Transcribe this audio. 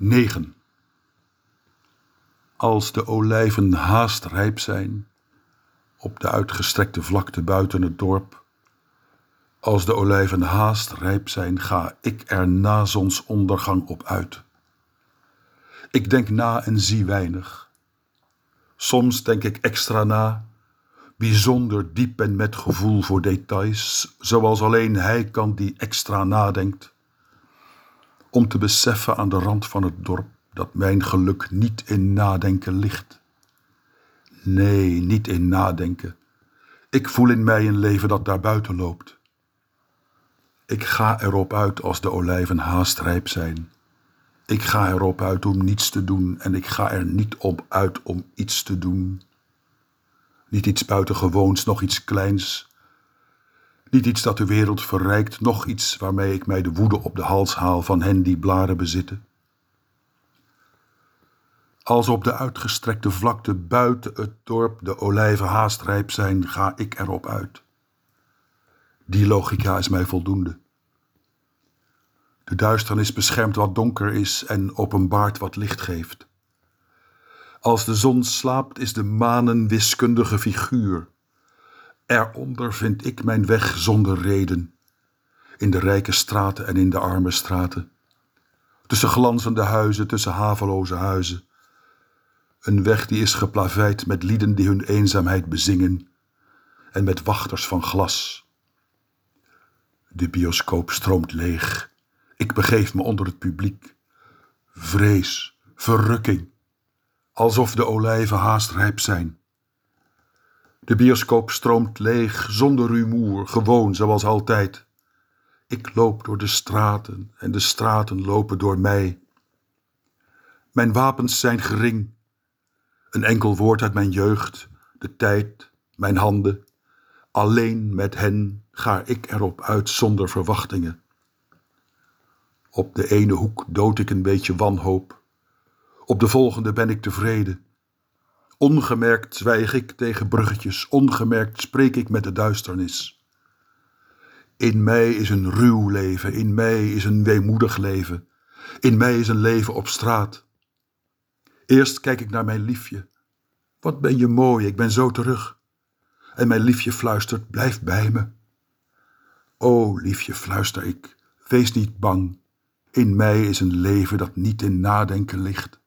9. Als de olijven haast rijp zijn, op de uitgestrekte vlakte buiten het dorp, als de olijven haast rijp zijn, ga ik er na zonsondergang op uit. Ik denk na en zie weinig. Soms denk ik extra na, bijzonder diep en met gevoel voor details, zoals alleen hij kan die extra nadenkt om te beseffen aan de rand van het dorp dat mijn geluk niet in nadenken ligt. Nee, niet in nadenken. Ik voel in mij een leven dat daar buiten loopt. Ik ga erop uit als de olijven haast rijp zijn. Ik ga erop uit om niets te doen en ik ga er niet op uit om iets te doen. Niet iets buitengewoons, nog iets kleins, niet iets dat de wereld verrijkt, nog iets waarmee ik mij de woede op de hals haal van hen die blaren bezitten. Als op de uitgestrekte vlakte buiten het dorp de olijven haast rijp zijn, ga ik erop uit. Die logica is mij voldoende. De duisternis beschermt wat donker is en openbaart wat licht geeft. Als de zon slaapt, is de maan een wiskundige figuur Eronder vind ik mijn weg zonder reden, in de rijke straten en in de arme straten, tussen glanzende huizen, tussen haveloze huizen. Een weg die is geplaveid met lieden die hun eenzaamheid bezingen en met wachters van glas. De bioscoop stroomt leeg. Ik begeef me onder het publiek. Vrees, verrukking, alsof de olijven haast rijp zijn. De bioscoop stroomt leeg, zonder rumoer, gewoon zoals altijd. Ik loop door de straten en de straten lopen door mij. Mijn wapens zijn gering. Een enkel woord uit mijn jeugd, de tijd, mijn handen. Alleen met hen ga ik erop uit zonder verwachtingen. Op de ene hoek dood ik een beetje wanhoop. Op de volgende ben ik tevreden. Ongemerkt zwijg ik tegen bruggetjes, ongemerkt spreek ik met de duisternis. In mij is een ruw leven, in mij is een weemoedig leven, in mij is een leven op straat. Eerst kijk ik naar mijn liefje. Wat ben je mooi, ik ben zo terug. En mijn liefje fluistert, blijf bij me. O, liefje, fluister ik, wees niet bang. In mij is een leven dat niet in nadenken ligt.